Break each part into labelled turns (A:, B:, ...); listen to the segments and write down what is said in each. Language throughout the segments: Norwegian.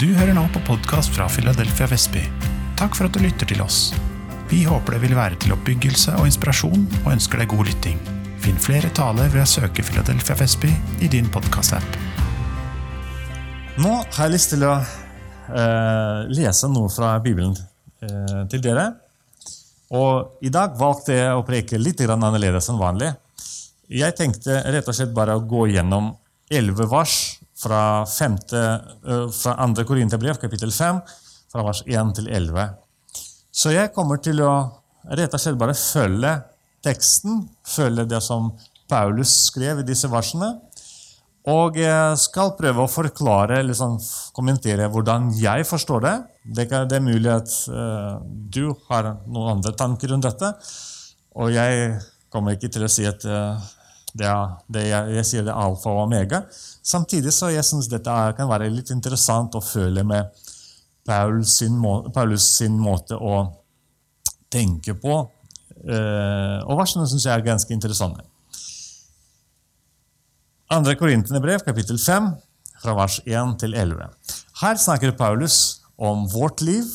A: Du hører nå på podkast fra Philadelphia Vestby. Takk for at du lytter til oss. Vi håper det vil være til oppbyggelse og inspirasjon, og ønsker deg god lytting. Finn flere taler ved å søke Philadelphia Vestby i din podkast-app.
B: Nå har jeg lyst til å eh, lese noe fra Bibelen eh, til dere. Og I dag valgte jeg å preke litt annerledes enn vanlig. Jeg tenkte rett og slett bare å gå gjennom elleve vers fra, femte, fra andre Korinterbrev, kapittel 5, fra vers 1 til 11. Så jeg kommer til å rett og slett bare følge teksten, følge det som Paulus skrev i disse versene. Og jeg skal prøve å forklare, liksom, kommentere hvordan jeg forstår det. Det er mulig at du har noen andre tanker rundt dette. Og jeg kommer ikke til å si at uh, det er, det jeg, jeg, sier det er alfa og omega. Samtidig så jeg synes dette kan være litt interessant å føle med Paulus sin, må, Paulus sin måte å tenke på. Uh, og versene syns jeg er ganske interessante. 2. Korinterbrev, kapittel 5, fra vers 1 til 11. Her snakker Paulus om vårt liv,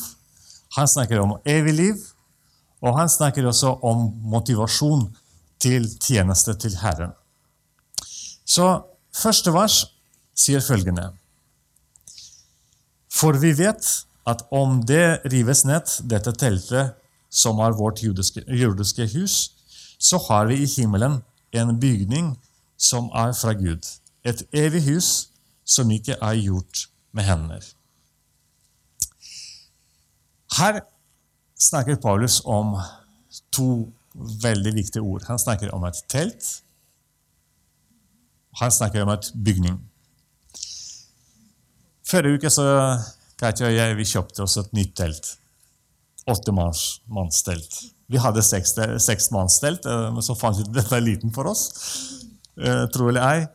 B: han snakker om evig liv, og han snakker også om motivasjon til tjeneste til Herren. Så første vers sier følgende For vi vet at om det rives ned, dette teltet som er vårt jordiske, jordiske hus, så har vi i himmelen en bygning som er fra Gud. Et evig hus som ikke er gjort med hender. Her snakker Paulus om to veldig viktige ord. Han snakker om et telt. Han snakker om et bygning. Forrige uke så Katja og jeg vi kjøpte oss et nytt telt. Åttemannstelt. manns. Vi hadde seksmannstelt, seks manns telt, eh, men så fant vi ut dette er liten for oss. Eh, tro eller ei.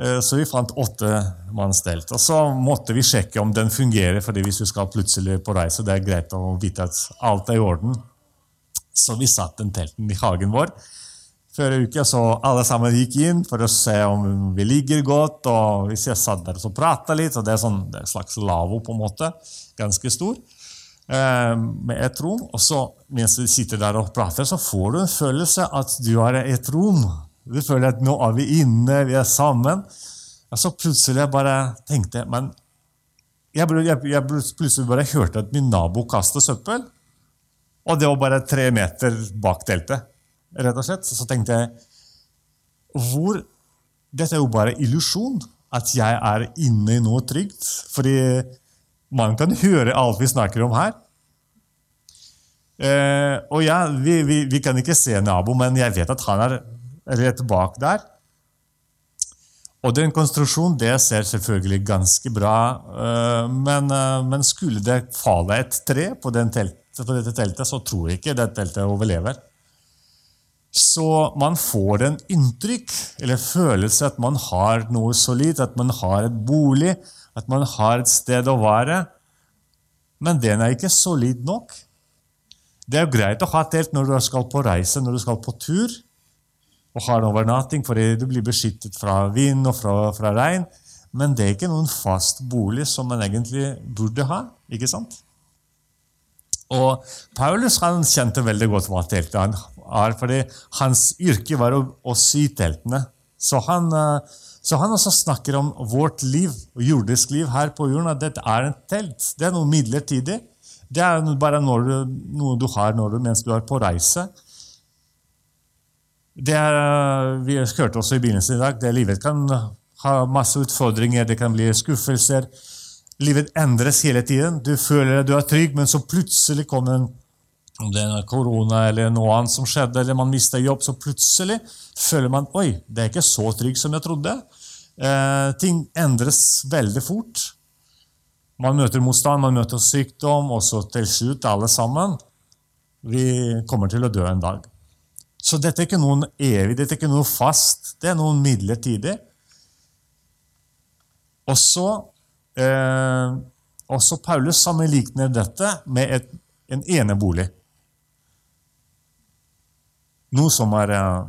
B: Eh, så vi fant åttemannstelt. manns. Og så måtte vi sjekke om den fungerer, fordi hvis vi skal plutselig på reise, det er greit å vite at alt er i orden. Så vi satte den telten i hagen vår. Før uka, så alle sammen gikk inn for å se om vi ligger godt. og Hvis jeg satt der og prata litt, og det er, sånn, det er en slags lavvo, på en måte, ganske stor, eh, med et rom. Og så mens du sitter der og prater, så får du en følelse at du har et rom Du føler at nå er vi inne, vi er sammen. Og så plutselig bare tenkte men jeg, jeg, jeg plutselig bare hørte at min nabo kastet søppel. Og det var bare tre meter bak teltet. rett og slett. Så tenkte jeg hvor, Dette er jo bare illusjon. At jeg er inne i noe trygt. Fordi man kan høre alt vi snakker om her. Eh, og ja, vi, vi, vi, kan ikke se nabo, men jeg vet at han er rett bak der. Og den konstruksjonen det ser selvfølgelig ganske bra eh, men, eh, men, skulle det falle et tre på, den teltet, på, dette teltet, så tror jeg ikke det teltet overlever. Så man får en inntrykk eller følelse at man har noe solid, at man har et bolig, at man har et sted å være. Men den er ikke solid nok. Det er greit å ha telt når du skal på reise, når du skal på tur og har overnatting fordi du blir beskyttet fra vind og fra, fra regn. Men det er ikke noen fast bolig som man egentlig burde ha. ikke sant? Og Paulus han kjente veldig godt hva teltet han er, fordi hans yrke var å, å sy teltene. Så han, eh, så han, også snakker om vårt liv, jordisk liv her på jorden, at dette er en telt. Det er noe midlertidig. Det er bare du, noe du har du, mens du er på reise. Det er, eh, vi hørte også i begynnelsen i dag det livet kan ha masse utfordringer, det kan bli skuffelser. Livet endres hele tiden. Du føler at du er trygg, men så plutselig kommer en om det er korona eller noe annet som skjedde, eller man mister jobb, så plutselig føler man oi, det er ikke så trygg som jeg trodde. Eh, ting endres veldig fort. Man møter motstand, man møter sykdom, og så til slutt, alle sammen Vi kommer til å dø en dag. Så dette er ikke noe evig, dette er ikke noe fast. Det er noe midlertidig. Og så eh, også Paulus sammenligner dette med et, en enebolig. Noe som er eh,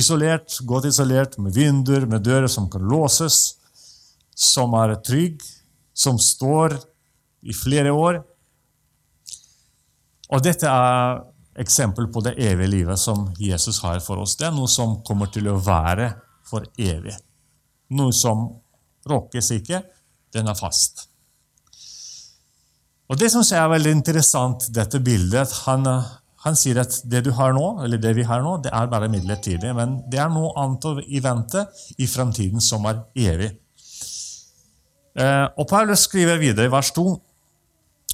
B: isolert, godt isolert, med vinduer, med dører som kan låses, som er trygg, som står i flere år. Og dette er eksempel på det evige livet som Jesus har for oss. Det er noe som kommer til å være for evig. Noe som rokkes ikke. Den er fast. Og Det jeg er veldig interessant, dette bildet. han, han, sier at det du har nå, eller det vi har nå, det er bare midlertidig. Men det er noe annet i vente i fremtiden som er evig. Eh, og Paulus skriver videre i vers 2.: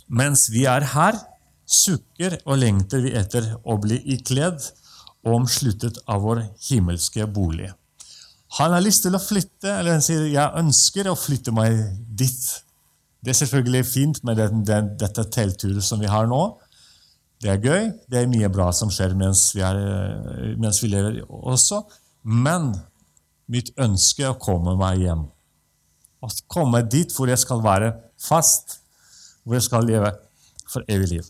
B: Mens vi er her, sukker og lengter vi etter å bli ikledd og omsluttet av vår himmelske bolig. Han har lyst til å flytte, eller han sier 'jeg ønsker å flytte meg dit'. Det er selvfølgelig fint med den, den, dette teltturet som vi har nå. Det er gøy. Det er mye bra som skjer mens vi, er, mens vi lever også. Men mitt ønske er å komme meg hjem. Å komme dit hvor jeg skal være fast, hvor jeg skal leve for evig liv.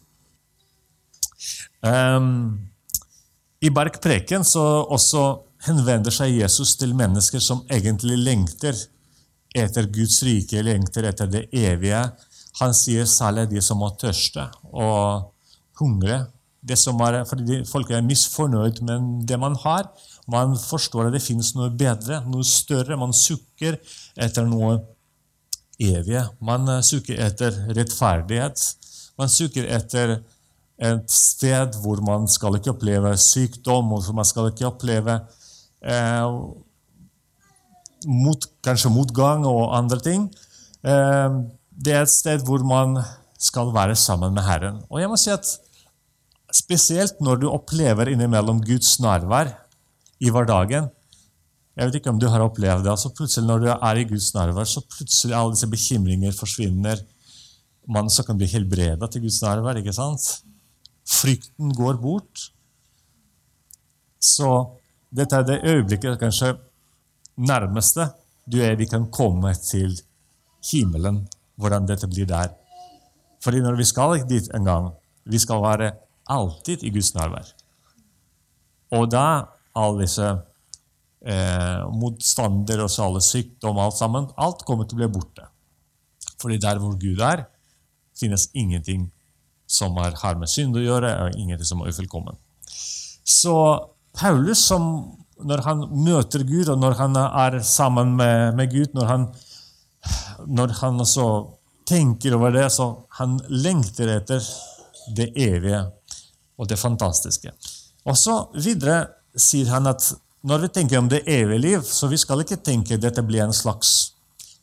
B: Um, I Bergpreken så også henvender seg Jesus til mennesker som egentlig lengter etter Guds rike, lengter etter det evige. Han sier særlig de som er tørste og hungre. Det som er, fordi Folk er misfornøyd med det man har. Man forstår at det finnes noe bedre, noe større. Man sukker etter noe evige. Man sukker etter rettferdighet. Man sukker etter et sted hvor man skal ikke oppleve sykdom, og man skal ikke oppleve eh, mot, kanskje motgang og andre ting. Eh, det er et sted hvor man skal være sammen med Herren. Og jeg må si at Spesielt når du opplever innimellom Guds nærvær i hverdagen. Jeg vet ikke om du har opplevd det. altså plutselig Når du er i Guds nærvær, så plutselig alle disse bekymringer forsvinner. Man så kan bli helbreda til Guds nærvær. ikke sant? Frykten går bort. Så dette er det øyeblikket kanskje nærmeste du er vi kan komme til himmelen, hvordan dette blir der. Fordi når vi skal dit en gang, vi skal være alltid i Guds nærvær. Og da alle disse eh, motstander og alle sykdom alt sammen, alt kommer til å bli borte. Fordi der hvor Gud er, finnes ingenting som har med synd å gjøre, og ingenting som er ufullkommen. Så Paulus, som, når han møter Gud, og når han er sammen med, med Gud, når han, når han tenker over det, så han lengter etter det evige og det fantastiske. Og så videre sier han at når vi tenker om det evige liv, så vi skal ikke tenke at dette blir en slags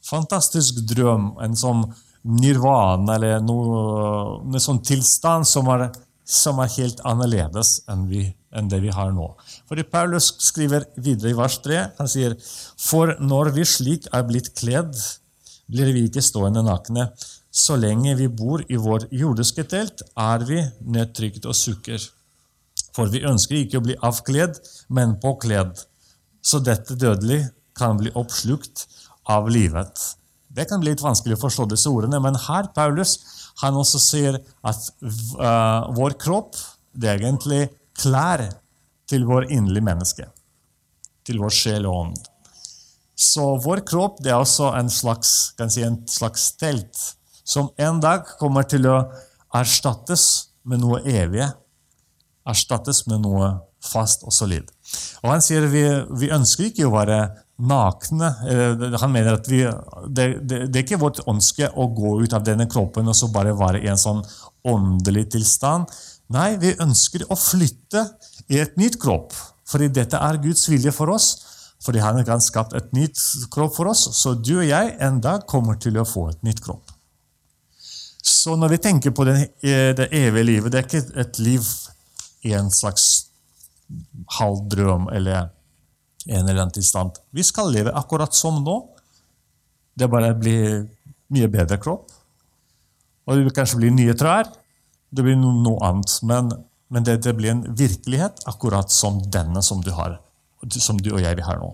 B: fantastisk drøm, en sånn nirvana eller noe, noe sånn tilstand som er, som er helt annerledes enn, vi, enn, det vi har nå. Fordi Paulus skriver videre i vers 3. Han sier For når vi slik er blitt kledd, blir vi ikke stående nakne. Så lenge vi bor i vår jordiske telt, er vi nedtrykt og sukker. For vi ønsker ikke å bli avkledd, men påkledd, så dette dødelige kan bli oppslukt av livet. Det kan bli litt vanskelig å forstå disse ordene, men her Paulus han også sier at uh, vår kropp det er egentlig klær til vår inderlige menneske. Til vår sjel og ånd. Så vår kropp er også en slags, si, en slags telt som en dag kommer til å erstattes med noe evige. Erstattes med noe fast og solid. Og Han sier vi, vi ønsker ikke å være nakne. Han mener at vi, det, det, det, er ikke vårt ønske å gå ut av denne kroppen og så bare være i en sånn åndelig tilstand. Nei, vi ønsker å flytte i et nytt kropp. Fordi dette er Guds vilje for oss. Fordi han har skapt et nytt kropp for oss. Så du og jeg en dag kommer til å få et nytt kropp. Så når vi tenker på det, eh, det evige livet, det er ikke et liv i en slags halv drøm eller en eller annen tilstand. Vi skal leve akkurat som nå. Det bare blir mye bedre kropp. Og det vil kanskje bli nye trær. Det blir noe annet. Men, men det, det, blir en virkelighet akkurat som denne som du, har, som du og jeg har nå.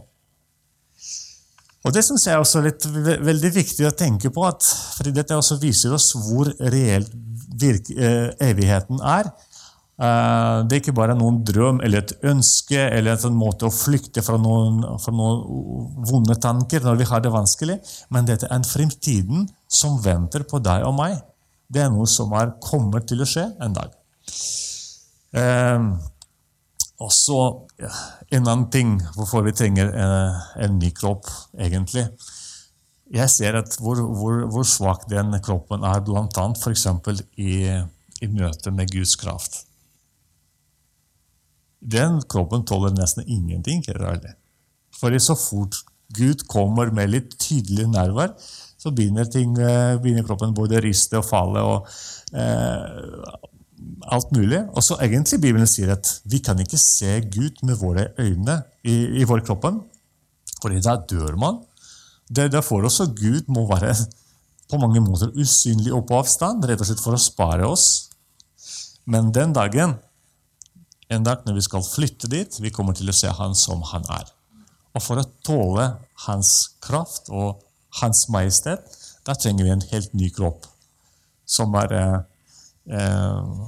B: Og Det synes jeg er også litt veldig viktig å tenke på, at, fordi dette også viser oss hvor reelt eh, evigheten er. Eh, det er ikke bare noen drøm eller et ønske eller en måte å flykte fra noen, fra noen vonde tanker når vi har det vanskelig, men dette er en fremtiden som venter på deg og meg. Det er noe som er kommer til å skje en dag. Eh, og så en annen ting hvorfor vi trenger en, eh, en ny kropp, egentlig. Jeg ser at hvor, hvor, hvor svak den kroppen er, bl.a. f.eks. I, i møte med Guds kraft. Den kroppen tåler nesten ingenting. For så fort Gud kommer med litt tydelig nerver, så begynner, ting, eh, begynner kroppen både å riste og falle. og eh, alt mulig. Og så egentlig Bibelen sier at vi kan ikke se Gud med våre øyne i, i vår kroppen, for da dør man. Det er derfor også Gud må være på mange måter usynlig og på avstand, rett og slett for å spare oss. Men den dagen, en dag når vi skal flytte dit, vi kommer til å se Han som Han er. Og for å tåle Hans kraft og Hans majestet, da trenger vi en helt ny kropp som er eh, eh,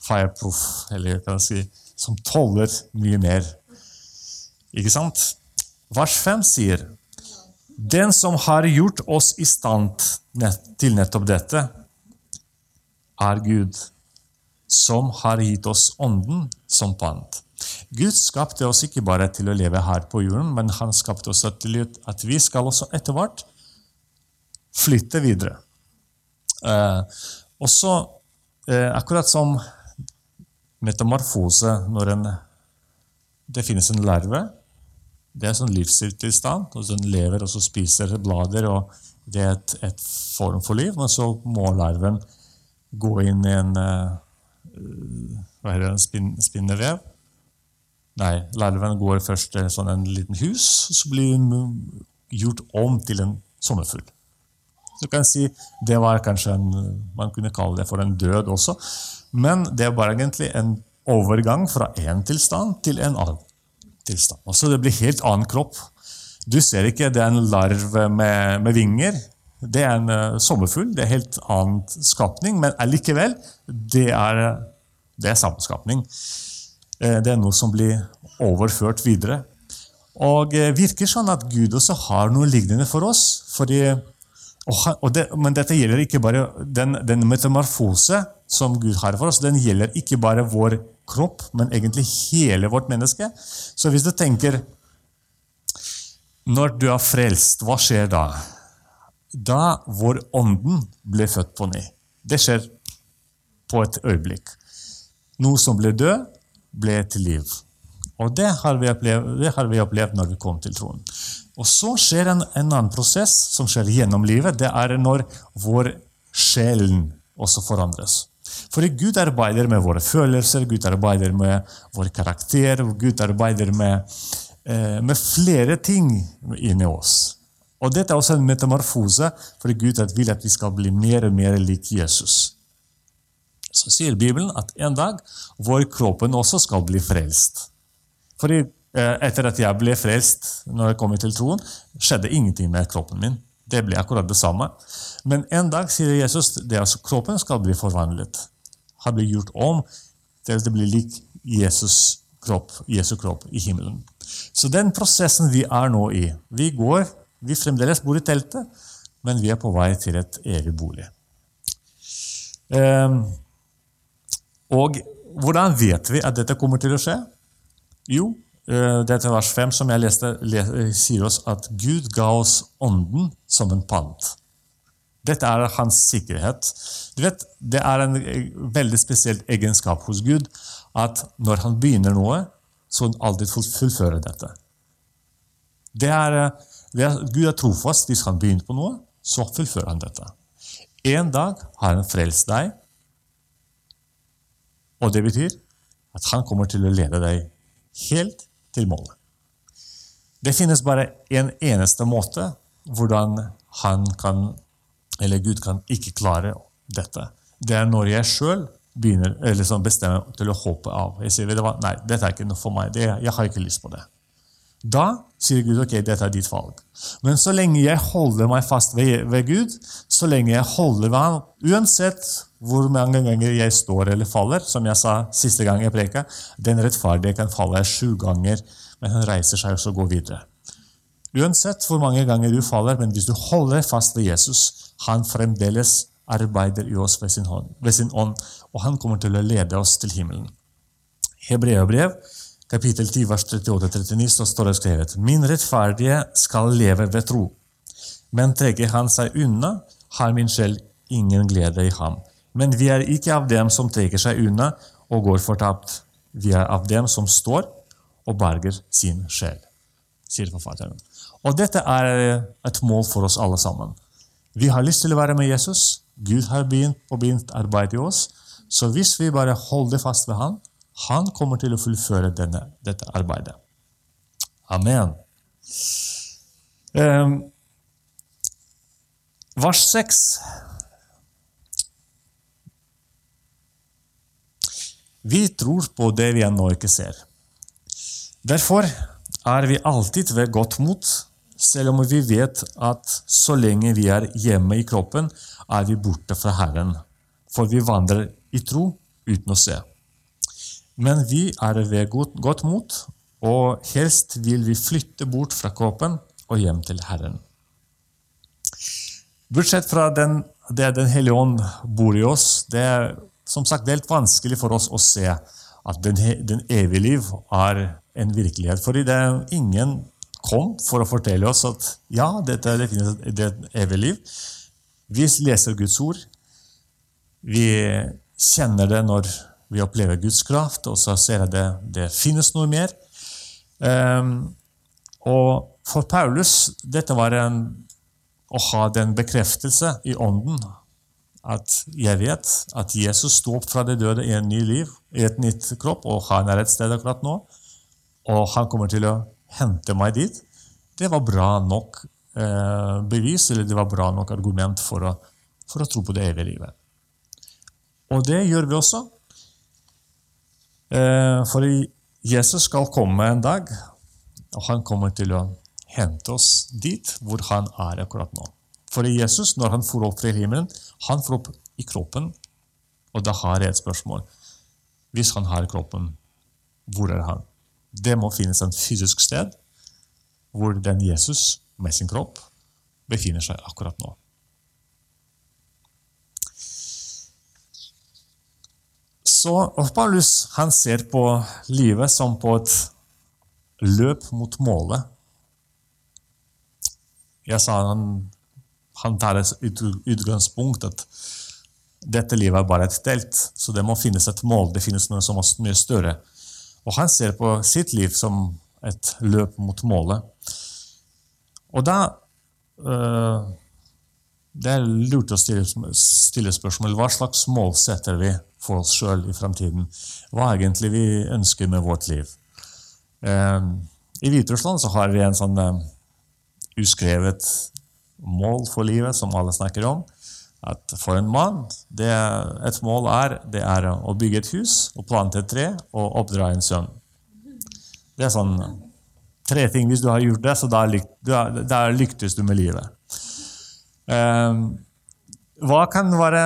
B: fireproof, eller kan jeg si, som tåler mye mer. Ikke sant? Vers 5 sier den som har gjort oss i stand til nettopp dette, er Gud, som har gitt oss Ånden som pant. Gud skapte oss ikke bare til å leve her på jorden, men han skapte oss til at vi skal også etter hvert flytte videre. Eh, også eh, akkurat som metamorfose når en, det finnes en larve det er sånn livstilstand. og Den lever og så spiser blader. og Det er et, et, form for liv. Men så må larven gå inn i en uh, en spin, spinnevev. Nei, larven går først til sånn en liten hus, og så blir den gjort om til en sommerfugl. Så kan si, det var kanskje en, Man kunne kalle det for en død også. Men det var egentlig en overgang fra én tilstand til en annen tilstand. Også det blir helt annen kropp. Du ser ikke det er en larve med, med vinger. Det er en uh, sommerfugl. Det er helt annen skapning, men allikevel, det er, det er samme skapning. Uh, det er noe som blir overført videre. Og uh, virker sånn at Gud også har noe lignende for oss. fordi og det, men dette gjelder ikke bare den, den metamorfose som Gud har for oss. Den gjelder ikke bare vår kropp, men egentlig hele vårt menneske. Så hvis du tenker Når du er frelst, hva skjer da? Da hvor ånden ble født på ny. Det skjer på et øyeblikk. Noe som ble død, ble til liv. Og det har opplevd, har vi opplevd når vi kom til troen. Og så skjer en, en, annen prosess som skjer gjennom livet. Det er når vår sjelen også forandres. Fordi Gud arbeider med våre følelser, Gud arbeider med vår karakter, Gud arbeider med, eh, med flere ting inni oss. Og Dette er også en metamorfose, fordi Gud vil at vi skal bli mer og mer lik Jesus. Så sier Bibelen at en dag vår kroppen også skal bli frelst. Fordi eh, etter at jeg ble frelst når jeg kom til troen, skjedde ingenting med kroppen min. Det ble akkurat det samme. Men en dag sier Jesus at altså, kroppen skal bli forvandlet har blitt gjort om til at det blir lik Jesus kropp, Jesu kropp i himmelen. Så den prosessen vi er nå i Vi går, vi fremdeles bor i teltet, men vi er på vei til et evig bolig. Um, og hvordan vet vi at dette kommer til å skje? Jo, uh, dette vers 5 som jeg leste, sier oss at Gud ga oss Ånden som en pant. Dette er hans sikkerhet. Du vet, Det er en veldig spesiell egenskap hos Gud at når han begynner noe, så han alltid fullfører dette. Det er, det er, Gud er trofast. Hvis han begynner på noe, så fullfører han dette. En dag har han frelst deg, og det betyr at han kommer til å lede deg helt til målet. Det finnes bare en eneste måte hvordan han kan eller Gud kan ikke klare dette. Det er når jeg sjøl liksom bestemmer til å håpe av. Jeg sier nei, dette er ikke noe for meg. Det, jeg har ikke lyst på det. Da sier Gud ok, dette er ditt valg. Men så lenge jeg holder meg fast ved, ved Gud, så lenge jeg holder ved ham, uansett hvor mange ganger jeg står eller faller, som jeg sa siste gang jeg preka, den rettferdige kan falle sju ganger, men han reiser seg og går videre. Uansett hvor mange ganger du faller, men hvis du holder fast ved Jesus, han fremdeles arbeider i oss ved sin, hånd, ved sin ånd, og han kommer til å lede oss til himmelen. Hebreabrev, kapittel 10, vers 38-39, så står det skrevet Min rettferdige skal leve ved tro, men trekker han seg unna, har min sjel ingen glede i ham. Men vi er ikke av dem som trekker seg unna og går fortapt. Vi er av dem som står og berger sin sjel, sier forfatteren. Og dette er et mål for oss alle sammen. Vi har lyst til å være med Jesus. Gud har begynt å begynt arbeid i oss. Så hvis vi bare holder fast ved Han, han kommer til å fullføre denne, dette arbeidet. Amen. Um, vers 6. Vi tror på det vi ennå ikke ser. Derfor er vi alltid ved godt mot, selv om vi vet at så lenge vi er hjemme i kroppen, er vi borte fra Herren. For vi vandrer i tro uten å se. Men vi er ved godt, godt mot, og helst vil vi flytte bort fra kroppen og hjem til Herren. Bortsett fra den, det Den hellige ånd bor i oss, det som sagt, det er helt vanskelig for oss å se at den, den evige liv er en virkelighet. Fordi det er ingen kom for å fortelle oss at ja, dette det finnes et evig liv. Vi leser Guds ord. Vi kjenner det når vi opplever Guds kraft, og så ser jeg det det finnes noe mer. Um, og for Paulus dette var en, å ha den bekreftelse i ånden at jeg vet at Jesus sto opp fra de døde i en ny liv, i et nytt kropp, og han er et sted akkurat nå. Og han kommer til å hente meg dit. Det var bra nok eh, bevis, eller det var bra nok argument for å, for å tro på det evige livet. Og det gjør vi også. Eh, for Jesus skal komme en dag, og han kommer til å hente oss dit hvor han er akkurat nå. For Jesus, når han får opp til himmelen, han får opp i kroppen, og da har jeg et spørsmål. Hvis han har kroppen, hvor er han? Det må finnes en fysisk sted hvor den Jesus med sin kropp befinner seg akkurat nå. Så Paulus han ser på livet som på et løp mot målet. Jeg sa han, han tar et utgangspunkt at dette livet er bare et telt, så det må finnes et mål. Det finnes noe som er mye større. Og han ser på sitt liv som et løp mot målet. Og da øh, Det er lurt å stille, stille spørsmål hva slags mål setter vi for oss sjøl i framtiden. Hva egentlig vi ønsker med vårt liv. Uh, I Hviterussland så har vi en sånn uh, uskrevet mål for livet som alle snakker om. At for en mann det, Et mål er, det er å bygge et hus, og plante et tre og oppdra en sønn. Det er sånn tre ting. Hvis du har gjort det, så da, lyk, da lyktes du med livet. Eh, hva kan være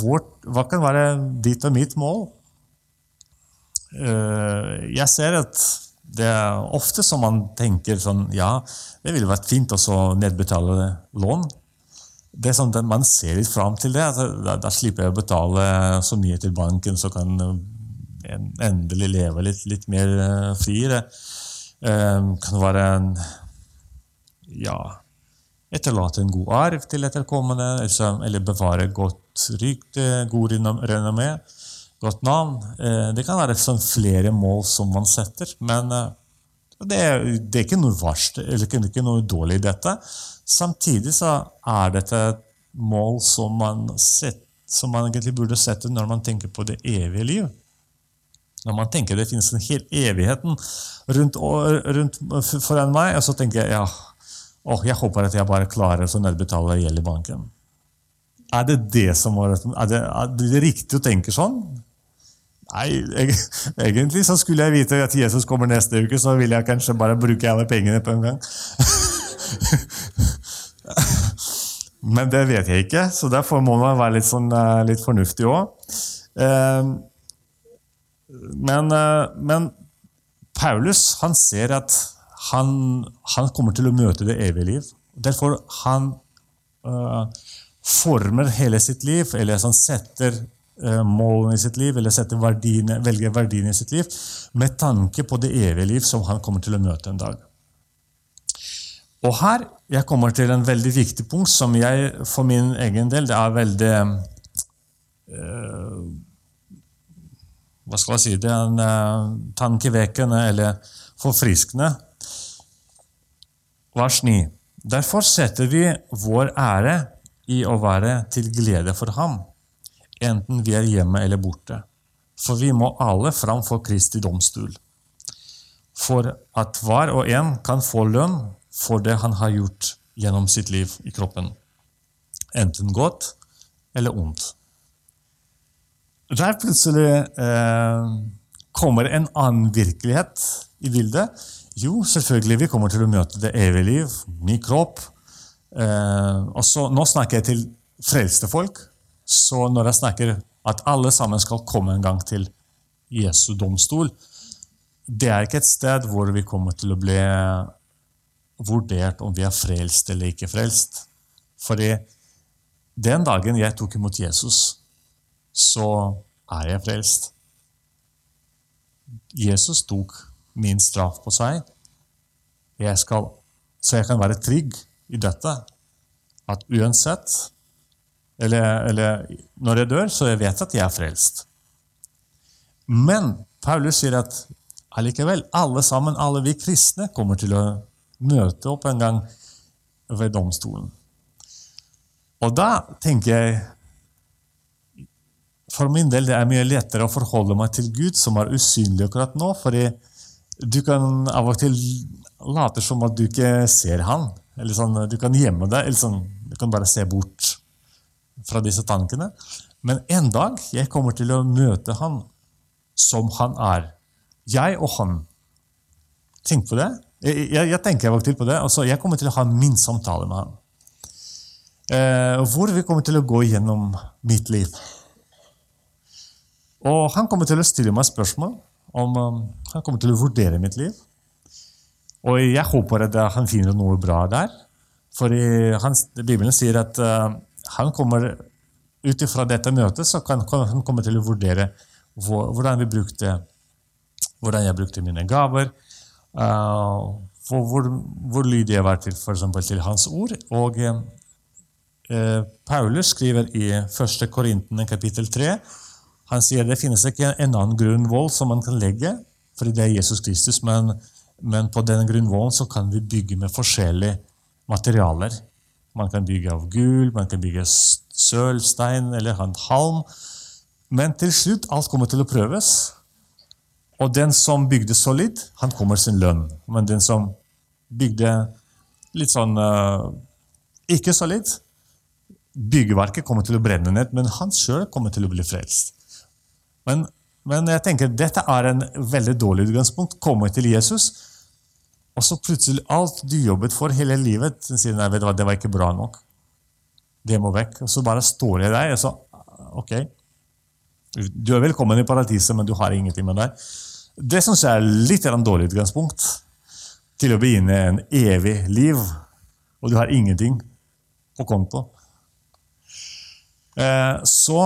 B: vårt, hva kan være ditt og mitt mål? Eh, jeg ser at det er ofte som man tenker sånn Ja, det ville vært fint å nedbetale lån. Det er sånn at Man ser litt fram til det. Da, da, slipper jeg å betale så mye til banken, så kan en endelig leve litt, litt mer friere. fri. Det eh, kan være en Ja Etterlate en god arv til etterkommende, eller bevare godt rykte, god renommé, godt navn. Eh, det kan være sånn flere mål som man setter, men eh, det er, det er ikke noe verst eller ikke noe dårlig i dette. Samtidig så er dette et mål som man, set, som man egentlig burde sette når man tenker på det evige liv. Når man tenker det finnes en hel evigheten rundt, rundt foran meg, og så tenker jeg ja, å, jeg håper at jeg bare klarer å nedbetale gjeld i banken. Er det det som var Er det, er det riktig å tenke sånn? Nei, egentlig så skulle jeg vite at Jesus kommer neste uke, så vil jeg kanskje bare bruke alle pengene på en gang. Men det vet jeg ikke, så derfor må man være litt, sånn, eh, litt fornuftig òg. Ehm, men, eh, men, Paulus han ser at han, han, kommer til å møte det evige liv. Derfor han uh, former hele sitt liv, eller han setter målene i sitt liv, eller verdiene, velger verdiene i sitt liv, med tanke på det evige liv som han kommer til å møte en dag. Og her jeg kommer til en veldig viktig punkt som jeg for min egen del det er veldig øh, Hva skal jeg si Det er en øh, tankevekkende eller forfriskende. Vers 9. Derfor setter vi vår ære i å være til glede for ham, enten vi er hjemme eller borte. For vi må alle fram for Kristi domstol. For at hver og en kan få lønn for det han har gjort gjennom sitt liv i kroppen. Enten godt eller ondt. Der plutselig eh, kommer en annen virkelighet i bildet. Jo, selvfølgelig, vi kommer til å møte det evige liv, ny kropp. Eh, og Nå snakker jeg til frelste folk. Så når jeg snakker at alle sammen skal komme en gang til Jesu domstol, det er ikke et sted hvor vi kommer til å bli vurdert om vi er frelst eller ikke frelst. Fordi den dagen jeg tok imot Jesus, så er jeg frelst. Jesus tok min straff på seg, jeg skal, så jeg kan være trygg i dette. At uansett eller, eller, når jeg dør, så jeg vet at jeg er frelst. Men Paulus sier at allikevel, alle sammen, alle vi kristne, kommer til å møte opp en gang ved domstolen. Og da tenker jeg For min del det er mye lettere å forholde meg til Gud, som er usynlig akkurat nå. fordi du kan av og til late som at du ikke ser han. Eller sånn, du kan gjemme deg, eller sånn, du kan bare se bort fra disse tankene. Men en dag jeg kommer til å møte han som han er. Jeg og han. Tenk på det. Jeg, jeg, jeg tenker til på det. Altså, jeg kommer til å ha min samtale med han. Eh, hvor vi kommer til å gå gjennom mitt liv. Og han kommer til å stille meg spørsmål. om um, Han kommer til å vurdere mitt liv. Og jeg håper at han finner noe bra der. For Bibelen sier at uh, han kommer ut ifra dette møtet så kan han komme til å vurdere hvordan, vi brukte, hvordan jeg brukte mine gaver, Uh, hvor, hvor lydig jeg var til, for til hans ord. Og uh, Paulus skriver i 1. Korintene kapittel 3 han sier det finnes ikke en annen grunnvoll som man kan legge, fordi det er Jesus Kristus, men, men på den grunnvollen kan vi bygge med forskjellige materialer. Man kan bygge av gull, man kan bygge søl, stein eller halm. Men til slutt alt kommer til å prøves. Og den som bygde solid, han kommer sin lønn. Men den som bygde litt sånn uh, ikke solid, byggeverket kommer til å brenne ned, men han sjøl kommer til å bli frelst. Men, men, jeg tenker dette er en veldig dårlig utgangspunkt. Komme til Jesus, og så plutselig alt du jobbet for hele livet, sier nei, vet du hva, det var ikke bra nok. Det må vekk. Og så bare står jeg der, og så Ok. Du er velkommen i paradiset, men du har ingenting med deg. Det syns jeg er litt av en dårlig utgangspunkt til å begynne en evig liv, og du har ingenting på konto. Eh, så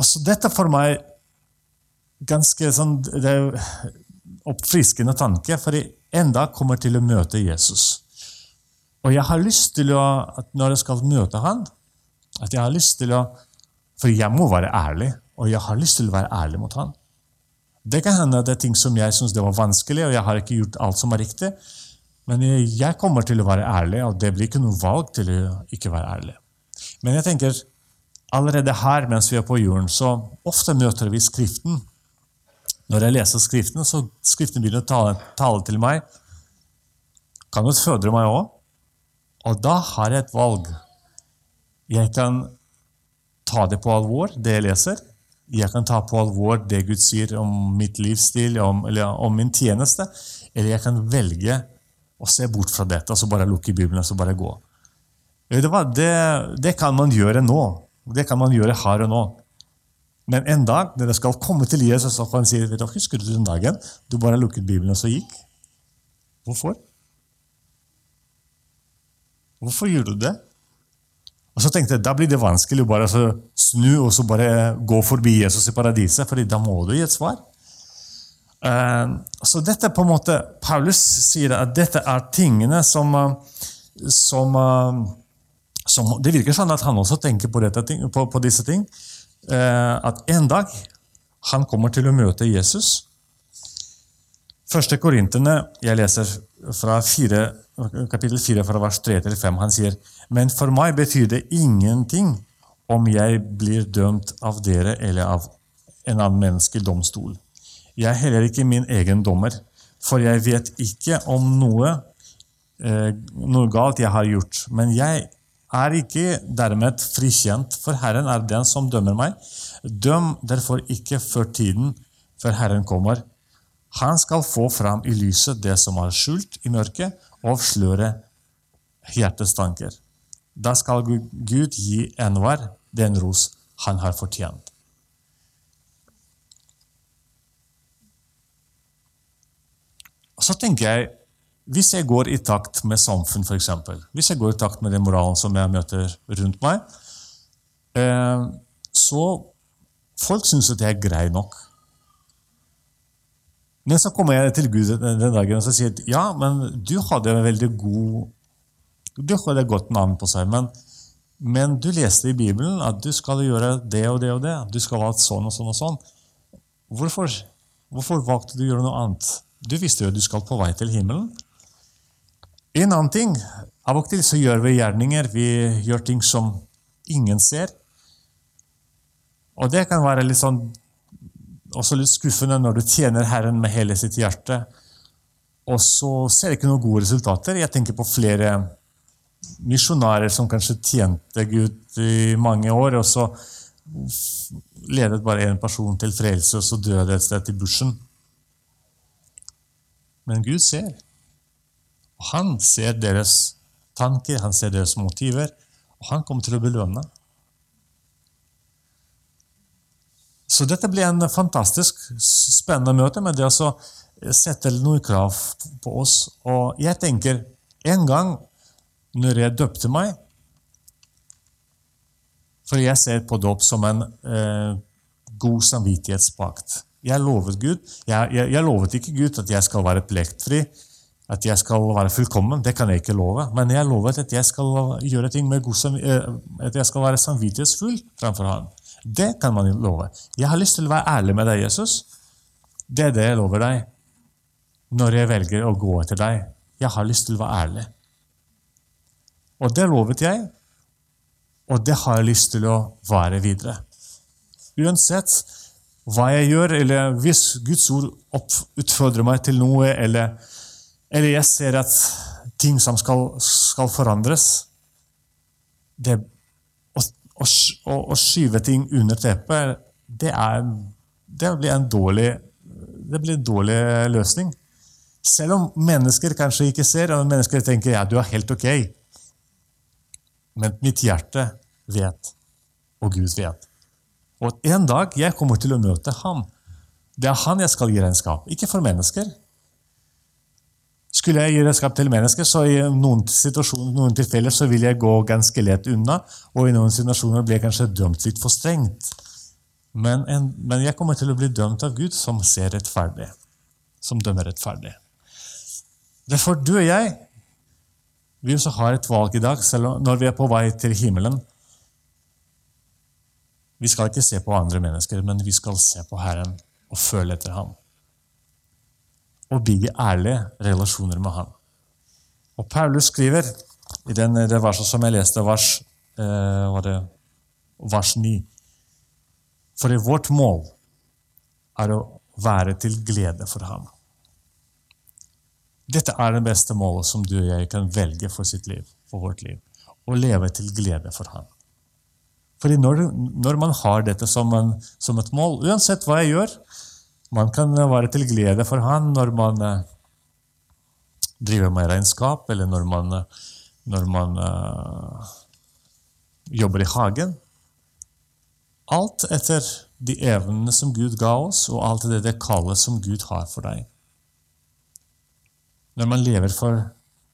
B: også dette for meg ganske sånn det er oppfriskende tanke, for jeg enda kommer til å møte Jesus. Og jeg har lyst til å, at når jeg skal møte han, at jeg har lyst til å For jeg må være ærlig, og jeg har lyst til å være ærlig mot han. Det kan hende det er ting som jeg syns var vanskelig, og jeg har ikke gjort alt som er riktig. Men jeg kommer til å være ærlig, og det blir ikke noe valg til å ikke være ærlig. Men jeg tenker, allerede her mens vi er på jorden, så ofte møter vi Skriften. Når jeg leser Skriften, så Skriften begynner å tale, tale til meg. Kan utfordre meg òg. Og da har jeg et valg. Jeg kan ta det på alvor, det jeg leser jeg kan ta på alvor det Gud sier om mitt livsstil, om, eller om min tjeneste. Eller jeg kan velge å se bort fra dette og så bare lukke Bibelen og så bare gå. Det, det, kan man gjøre nå. Det kan man gjøre her og nå. Men en dag når dere skal komme til Jesus og han sier vet du, husker du den dagen du bare lukket Bibelen og så gikk? Hvorfor? Hvorfor gjorde du det? Og så tenkte jeg, Da blir det vanskelig å bare snu og så bare gå forbi Jesus i paradiset, for da må du gi et svar. Uh, så dette på en måte, Paulus sier at dette er tingene som, som, som Det virker sånn at han også tenker på, dette, på, på disse ting. Uh, at en dag han kommer til å møte Jesus. Første Korinterne, jeg leser fra 4, kapittel 4 fra vers 3 til 5. Han sier, men for meg betyr det ingenting om jeg blir dømt av dere eller av en annen menneske i domstol. Jeg er heller ikke min egen dommer, for jeg vet ikke om noe, eh, noe galt jeg har gjort. Men jeg er ikke dermed frikjent, for Herren er den som dømmer meg. Døm derfor ikke før tiden, før Herren kommer han skal få fram i lyset det som er skjult i mørket, og avsløre hjertets tanker. Da skal Gud gi enhver den ros han har fortjent. Så tenker jeg, Hvis jeg går i takt med samfunn, f.eks., hvis jeg går i takt med den moralen som jeg møter rundt meg, eh, så folk syns at jeg er grei nok. Men så kommer jeg til Gud den dagen og sier at ja, men du hadde en veldig god Du hadde et godt navn på seg, men, men, du leste i Bibelen at du skal gjøre det og det og det. Du skal være sånn og sånn og sånn. Hvorfor, hvorfor valgte du å gjøre noe annet? Du visste jo at du skal på vei til himmelen. En annen ting Av og til så gjør vi gjerninger, vi gjør ting som ingen ser. Og det kan være litt sånn også litt skuffende når du tjener Herren med hele sitt hjerte, og så ser du ikke noen gode resultater. Jeg tenker på flere misjonærer som kanskje tjente Gud i mange år, og så ledet bare én person til frelse, og så døde et sted i bushen. Men Gud ser. Og han ser deres tanker, han ser deres motiver, og han kommer til å belønne. Så dette blir en fantastisk spennende møte med det å sette noen krav på oss. Og jeg tenker en gang når jeg døpte meg For jeg ser på dåp som en eh, god samvittighetspakt. Jeg lovet Gud, jeg, jeg, jeg, lovet ikke Gud at jeg skal være plektfri, at jeg skal være fullkommen. Det kan jeg ikke love. Men jeg lovet at jeg skal gjøre ting med god, eh, at jeg skal være samvittighetsfull framfor ham. Det kan man love. Jeg har lyst til å være ærlig med deg, Jesus. Det er det jeg lover deg når jeg velger å gå etter deg. Jeg har lyst til å være ærlig. Og det lovet jeg, og det har jeg lyst til å være videre. Uansett hva jeg gjør, eller hvis Guds ord utfordrer meg til noe, eller, eller jeg ser at ting som skal, skal forandres det å, å, å skyve ting under teppet, det, er, det, blir en dårlig, det blir en dårlig løsning. Selv om mennesker kanskje ikke ser, og mennesker tenker ja, du er helt ok. Men mitt hjerte vet, og Gud vet. Og en dag jeg kommer til å møte ham. Det er han jeg skal gi regnskap, ikke for mennesker. Skulle jeg gi redskap til mennesker, så i noen situasjoner, noen tilfeller så vil jeg gå ganske lett unna, og i noen situasjoner blir jeg kanskje dømt litt for strengt. Men, en, men jeg kommer til å bli dømt av Gud, som ser rettferdig. Som dømmer rettferdig. Derfor, du og jeg, vi også har et valg i dag, selv når vi er på vei til himmelen. Vi skal ikke se på andre mennesker, men vi skal se på Herren og føle etter ham og bygge ærlige relasjoner med ham. Og Paulus skriver i den, det verset som jeg leste, vers, eh, det, vers 9 For vårt mål er å være til glede for ham. Dette er det beste målet som du og jeg kan velge for sitt liv, for vårt liv. Å leve til glede for ham. Fordi når, når man har dette som, en, som et mål, uansett hva jeg gjør, man kan være til glede for han når man eh, driver med regnskap, eller når man, eh, når man uh, jobber i hagen. Alt etter de evnene som Gud ga oss, og alt det, det kallet som Gud har for deg. Når man lever for,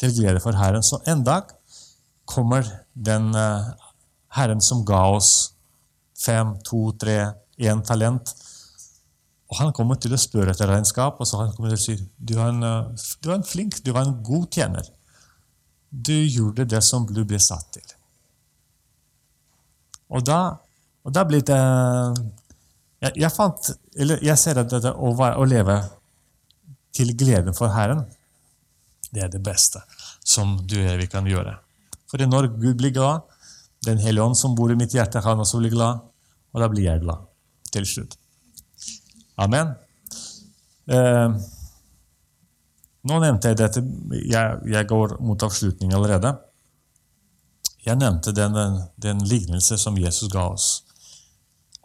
B: til glede for Herren, så en dag kommer den uh, Herren som ga oss fem, to, tre, én talent. Og Han kommer til å spørre etter regnskap, og så han kommer til å si du var, en, eh, du var en flink, du var en god tjener. Du gjorde det som du ble satt til. Og da, og da blir det jeg, jeg, fant, jeg ser at dette å, å leve til glede for Herren, det er det beste som du og jeg kan gjøre. For når Gud blir glad, Den hellige ånd som bor i mitt hjerte, han også blir glad, og da blir jeg glad til slutt. Amen. Eh, nå nevnte jeg dette Jeg, jeg går mot avslutning allerede. Jeg nevnte den, den, den lignelse som Jesus ga oss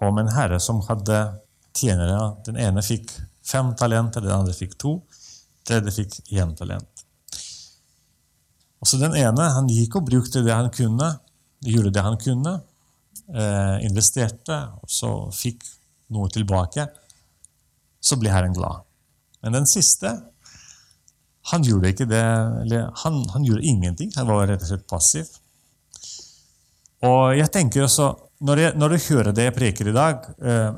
B: om en herre som hadde tjenere. Den ene fikk fem talenter, den andre fikk to, den tredje fikk én talent. Også den ene han gikk og brukte det han kunne, gjorde det han kunne, eh, investerte, og så fikk noe tilbake. Så blir Herren glad. Men den siste han gjorde ikke det, eller han, han gjorde ingenting. Han var rett og slett passiv. Og jeg tenker også, Når, jeg, når du hører det jeg preker i dag eh,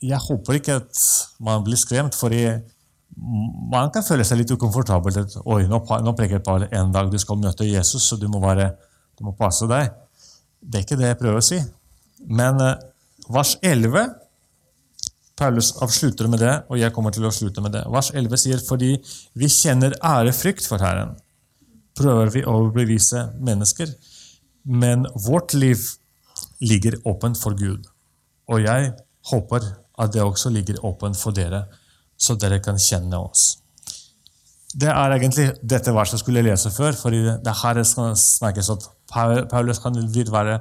B: Jeg håper ikke at man blir skremt, for man kan føle seg litt ukomfortabel. At, Oi, nå, nå preker Paul en dag du skal møte Jesus, så du må, være, du må, passe deg. Det er ikke det jeg prøver å si. Men eh, vers 11 Paulus avslutter med det, og jeg kommer til å slutte med det. Vers 11 sier fordi vi kjenner ærefrykt for Herren, prøver vi å overbevise mennesker, men vårt liv ligger åpent for Gud. Og jeg håper at det også ligger åpent for dere så dere kan kjenne oss. Det er egentlig dette verset jeg skulle lese før, fordi det er her skal snakkes at Paulus vil, være,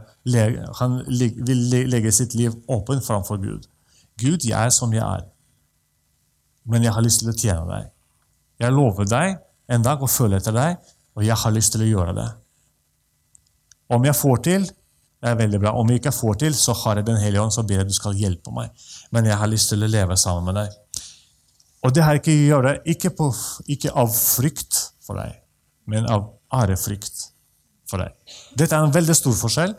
B: han vil legge sitt liv åpent framfor Gud. Gud, jeg er som jeg er, men jeg har lyst til å tjene deg. Jeg lover deg en dag å følge etter deg, og jeg har lyst til å gjøre det. Om jeg får til, det er veldig bra. Om jeg ikke får til, så har jeg Den hellige ånd, så ber jeg du skal hjelpe meg. Men jeg har lyst til å leve sammen med deg. Og det har jeg ikke å gjøre ikke, på, ikke av frykt for deg, men av ærefrykt for deg. Dette er en veldig stor forskjell.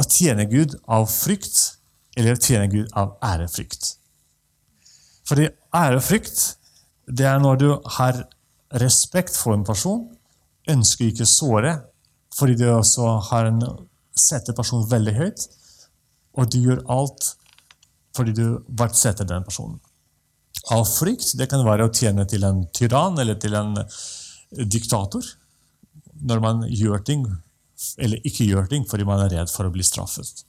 B: Å tjene Gud av frykt eller tjene Gud av ærefrykt. Fordi ærefrykt det er når du har respekt for en person, ønsker ikke såre, fordi du også har en, setter personen veldig høyt, og du gjør alt fordi du verdsetter den personen av frykt. Det kan være å tjene til en tyrann eller til en diktator. Når man gjør ting, eller ikke gjør ting fordi man er redd for å bli straffet.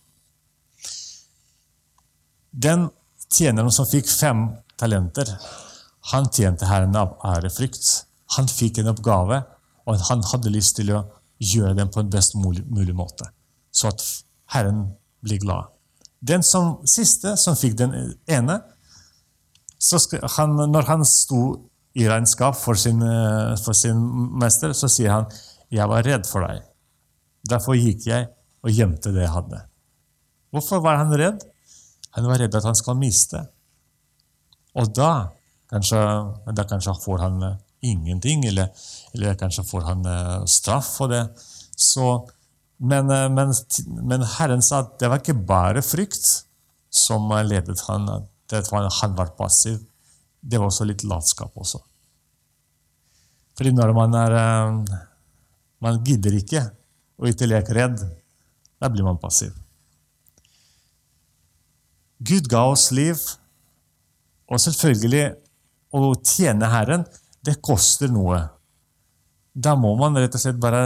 B: Den tjeneren som fikk fem talenter, han tjente Herren av ærefrykt. Han fikk en oppgave, og han hadde lyst til å gjøre den på en best mulig, måte, så at Herren blir glad. Den som, siste, som fikk den ene, han, når han sto i regnskap for sin, for sin, mester, så sier han 'Jeg var redd for deg'. Derfor gikk jeg og gjemte det jeg hadde. Hvorfor var han redd? Han var redd at han skal miste. Og da kanskje, da kanskje får han eh, ingenting, eller, eller kanskje får han eh, straff for det. Så, men, men, men Herren sa at det var ikke bare frykt som ledet han at han var passiv, det var også litt latskap også. Fordi når man er eh, Man gidder ikke og ikke leker redd, da blir man passiv. Gud ga oss liv, og selvfølgelig å tjene Herren, det koster noe. Da må man rett og slett bare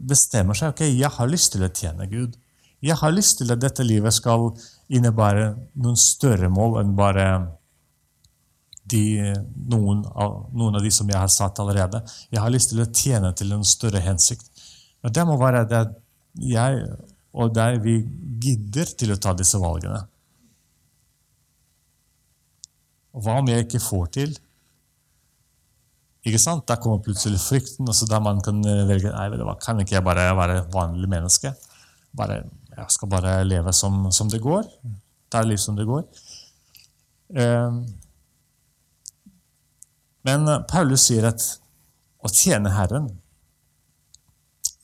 B: bestemme seg. ok, Jeg har lyst til å tjene Gud. Jeg har lyst til at dette livet skal innebære noen større mål enn bare de, noen, av, noen, av, de som jeg har satt allerede. Jeg har lyst til å tjene til en større hensikt. Og Det må være det jeg og der vi gidder til å ta disse valgene. Og hva om jeg ikke får til? Ikke sant? Da kommer plutselig frykten, og så da man kan velge nei, kan ikke jeg bare være vanlig menneske. Bare jeg skal bare leve som, som det går. Ta liv som det går. Eh, men Paulus sier at å tjene Herren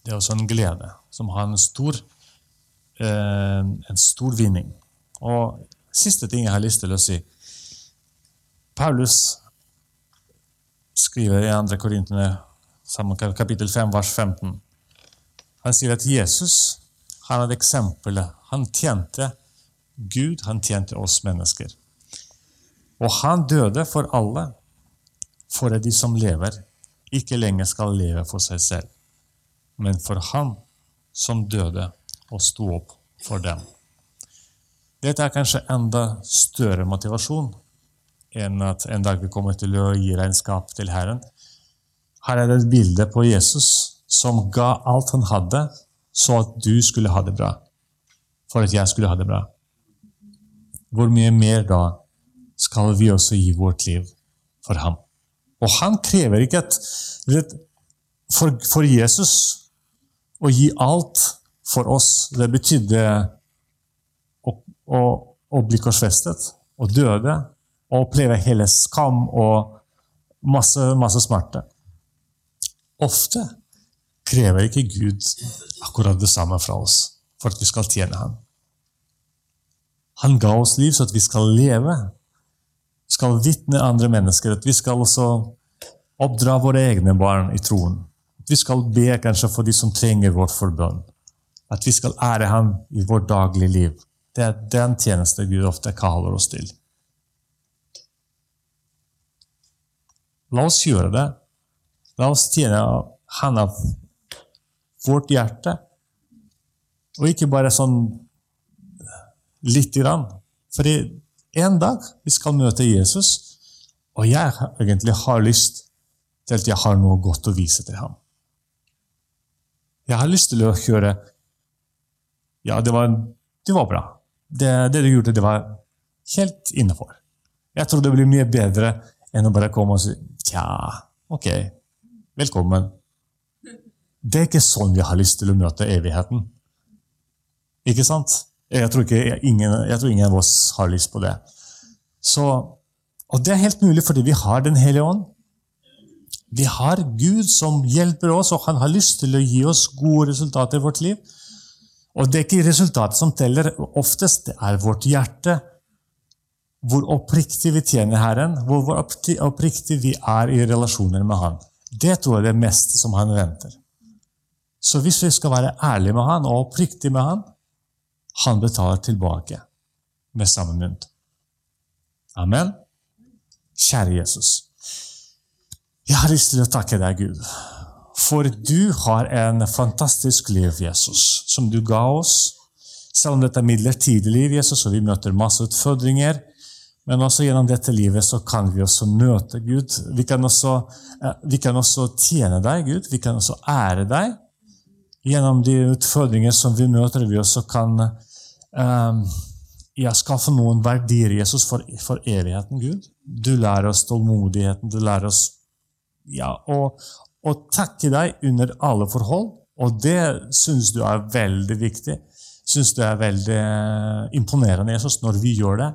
B: Det er også en glede som har en stor, eh, en stor vinning. Og siste ting jeg har lyst til å si Paulus skriver i 2. Korintene, kapittel 5, vers 15. Han sier at Jesus han hadde eksempelet. Han tjente Gud, han tjente oss mennesker. Og han døde for alle, for at de som lever, ikke lenger skal leve for seg selv, men for han som døde og sto opp for dem. Dette er kanskje enda større motivasjon enn at en dag vi kommer til å gi regnskap til Herren. Her er det et bilde på Jesus som ga alt han hadde, så at du skulle ha det bra. For at jeg skulle ha det bra. Hvor mye mer da skal vi også gi vårt liv for ham? Og han krever ikke at for, for Jesus å gi alt for oss, det betydde å, å, å bli korsfestet og døde og oppleve hele skam og masse, masse smerte. Ofte krever ikke Gud akkurat det samme fra oss for at vi skal tjene ham. Han ga oss liv så at vi skal leve, skal vitne andre mennesker, at vi skal også oppdra våre egne barn i troen. At vi skal be kanskje for de som trenger vårt forbønn. At vi skal ære ham i vårt daglige liv. Det er den tjeneste Gud ofte kaller oss til. La oss gjøre det. La oss tjene Han av vårt hjerte, og ikke bare sånn lite grann. For en dag vi skal møte Jesus, og jeg egentlig har lyst til at jeg har noe godt å vise til ham. Jeg har lyst til å høre Ja, det var, det var bra. Det, det, du gjorde, det var helt innafor. Jeg tror det blir mye bedre enn å bare komme og si Tja, ok, velkommen. Det er ikke sånn vi har lyst til å møte evigheten. Ikke sant? Jeg tror, ikke, ingen, jeg tror ingen av oss har lyst på det. Så, og det er helt mulig fordi vi har Den hellige ånd. Vi har Gud som hjelper oss, og han har lyst til å gi oss gode resultater i vårt liv. Og det er ikke resultatet som teller. Oftest det er vårt hjerte hvor oppriktig vi tjener Herren, hvor oppriktig vi er i relasjoner med Han. Det tror jeg er det meste som Han venter. Så hvis vi skal være ærlige med Han og oppriktige med Han, Han betaler tilbake med samme mynt. Amen. Kjære Jesus. Jeg har lyst til å takke deg, Gud, for du har en fantastisk liv, Jesus, som du ga oss. Selv om dette er midlertidig liv, Jesus, og vi møter masse utfordringer, men også gjennom dette livet så kan vi også møte Gud. Vi kan også, eh, vi kan også tjene deg, Gud. Vi kan også ære deg. Gjennom de utfordringer som vi møter, vi også kan um, ja, skaffe noen verdier Jesus for, for, evigheten, Gud. Du lærer oss tålmodigheten. Du lærer oss ja, å, å takke deg under alle forhold. Og det syns du er veldig viktig. Syns du er veldig imponerende, Jesus, når vi gjør det.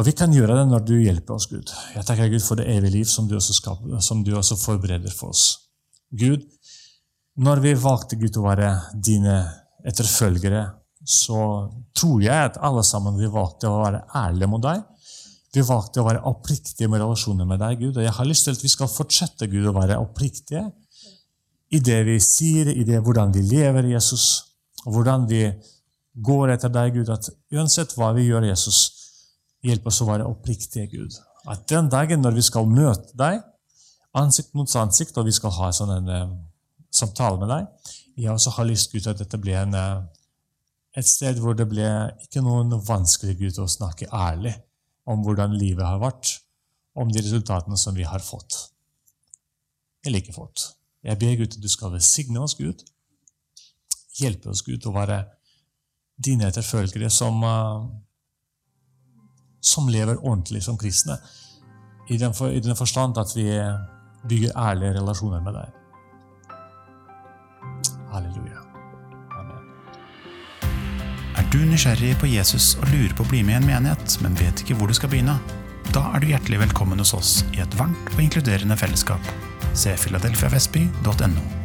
B: Og vi kan gjøre det når du hjelper oss, Gud. Jeg takker Gud for det evige liv som du også, skaper, som du også forbereder for oss. Gud, når vi valgte Gud å være dine etterfølgere, så tror jeg at alle sammen vi valgte å være ærlige mot deg. Vi valgte å være oppriktige med relasjoner med deg, Gud. Og jeg har lyst til at vi skal fortsette Gud, å være oppriktige i det vi sier, i det hvordan vi lever, Jesus, og hvordan vi går etter deg, Gud. At uansett hva vi gjør, Jesus, Hjelp oss å være oppriktige, Gud. At den dagen når vi skal møte deg, ansikt mot ansikt, og vi skal ha sånn en uh, samtale med deg Jeg også har lyst Gud, at dette blir en, uh, et sted hvor det blir ikke noen vanskelig Gud, å snakke ærlig om hvordan livet har vært, om de resultatene som vi har fått. Eller ikke fått. Jeg ber Gud at du skal velsigne oss, Gud. Hjelpe oss, Gud, å være dine etterfølgere som uh, som lever ordentlig som kristne. I den, for, I den forstand at vi bygger ærlige relasjoner med deg. Halleluja. Amen.
A: Er du nysgjerrig på Jesus og lurer på å bli med i en menighet, men vet ikke hvor du skal begynne? Da er du hjertelig velkommen hos oss i et varmt og inkluderende fellesskap. Se filadelfiavestby.no.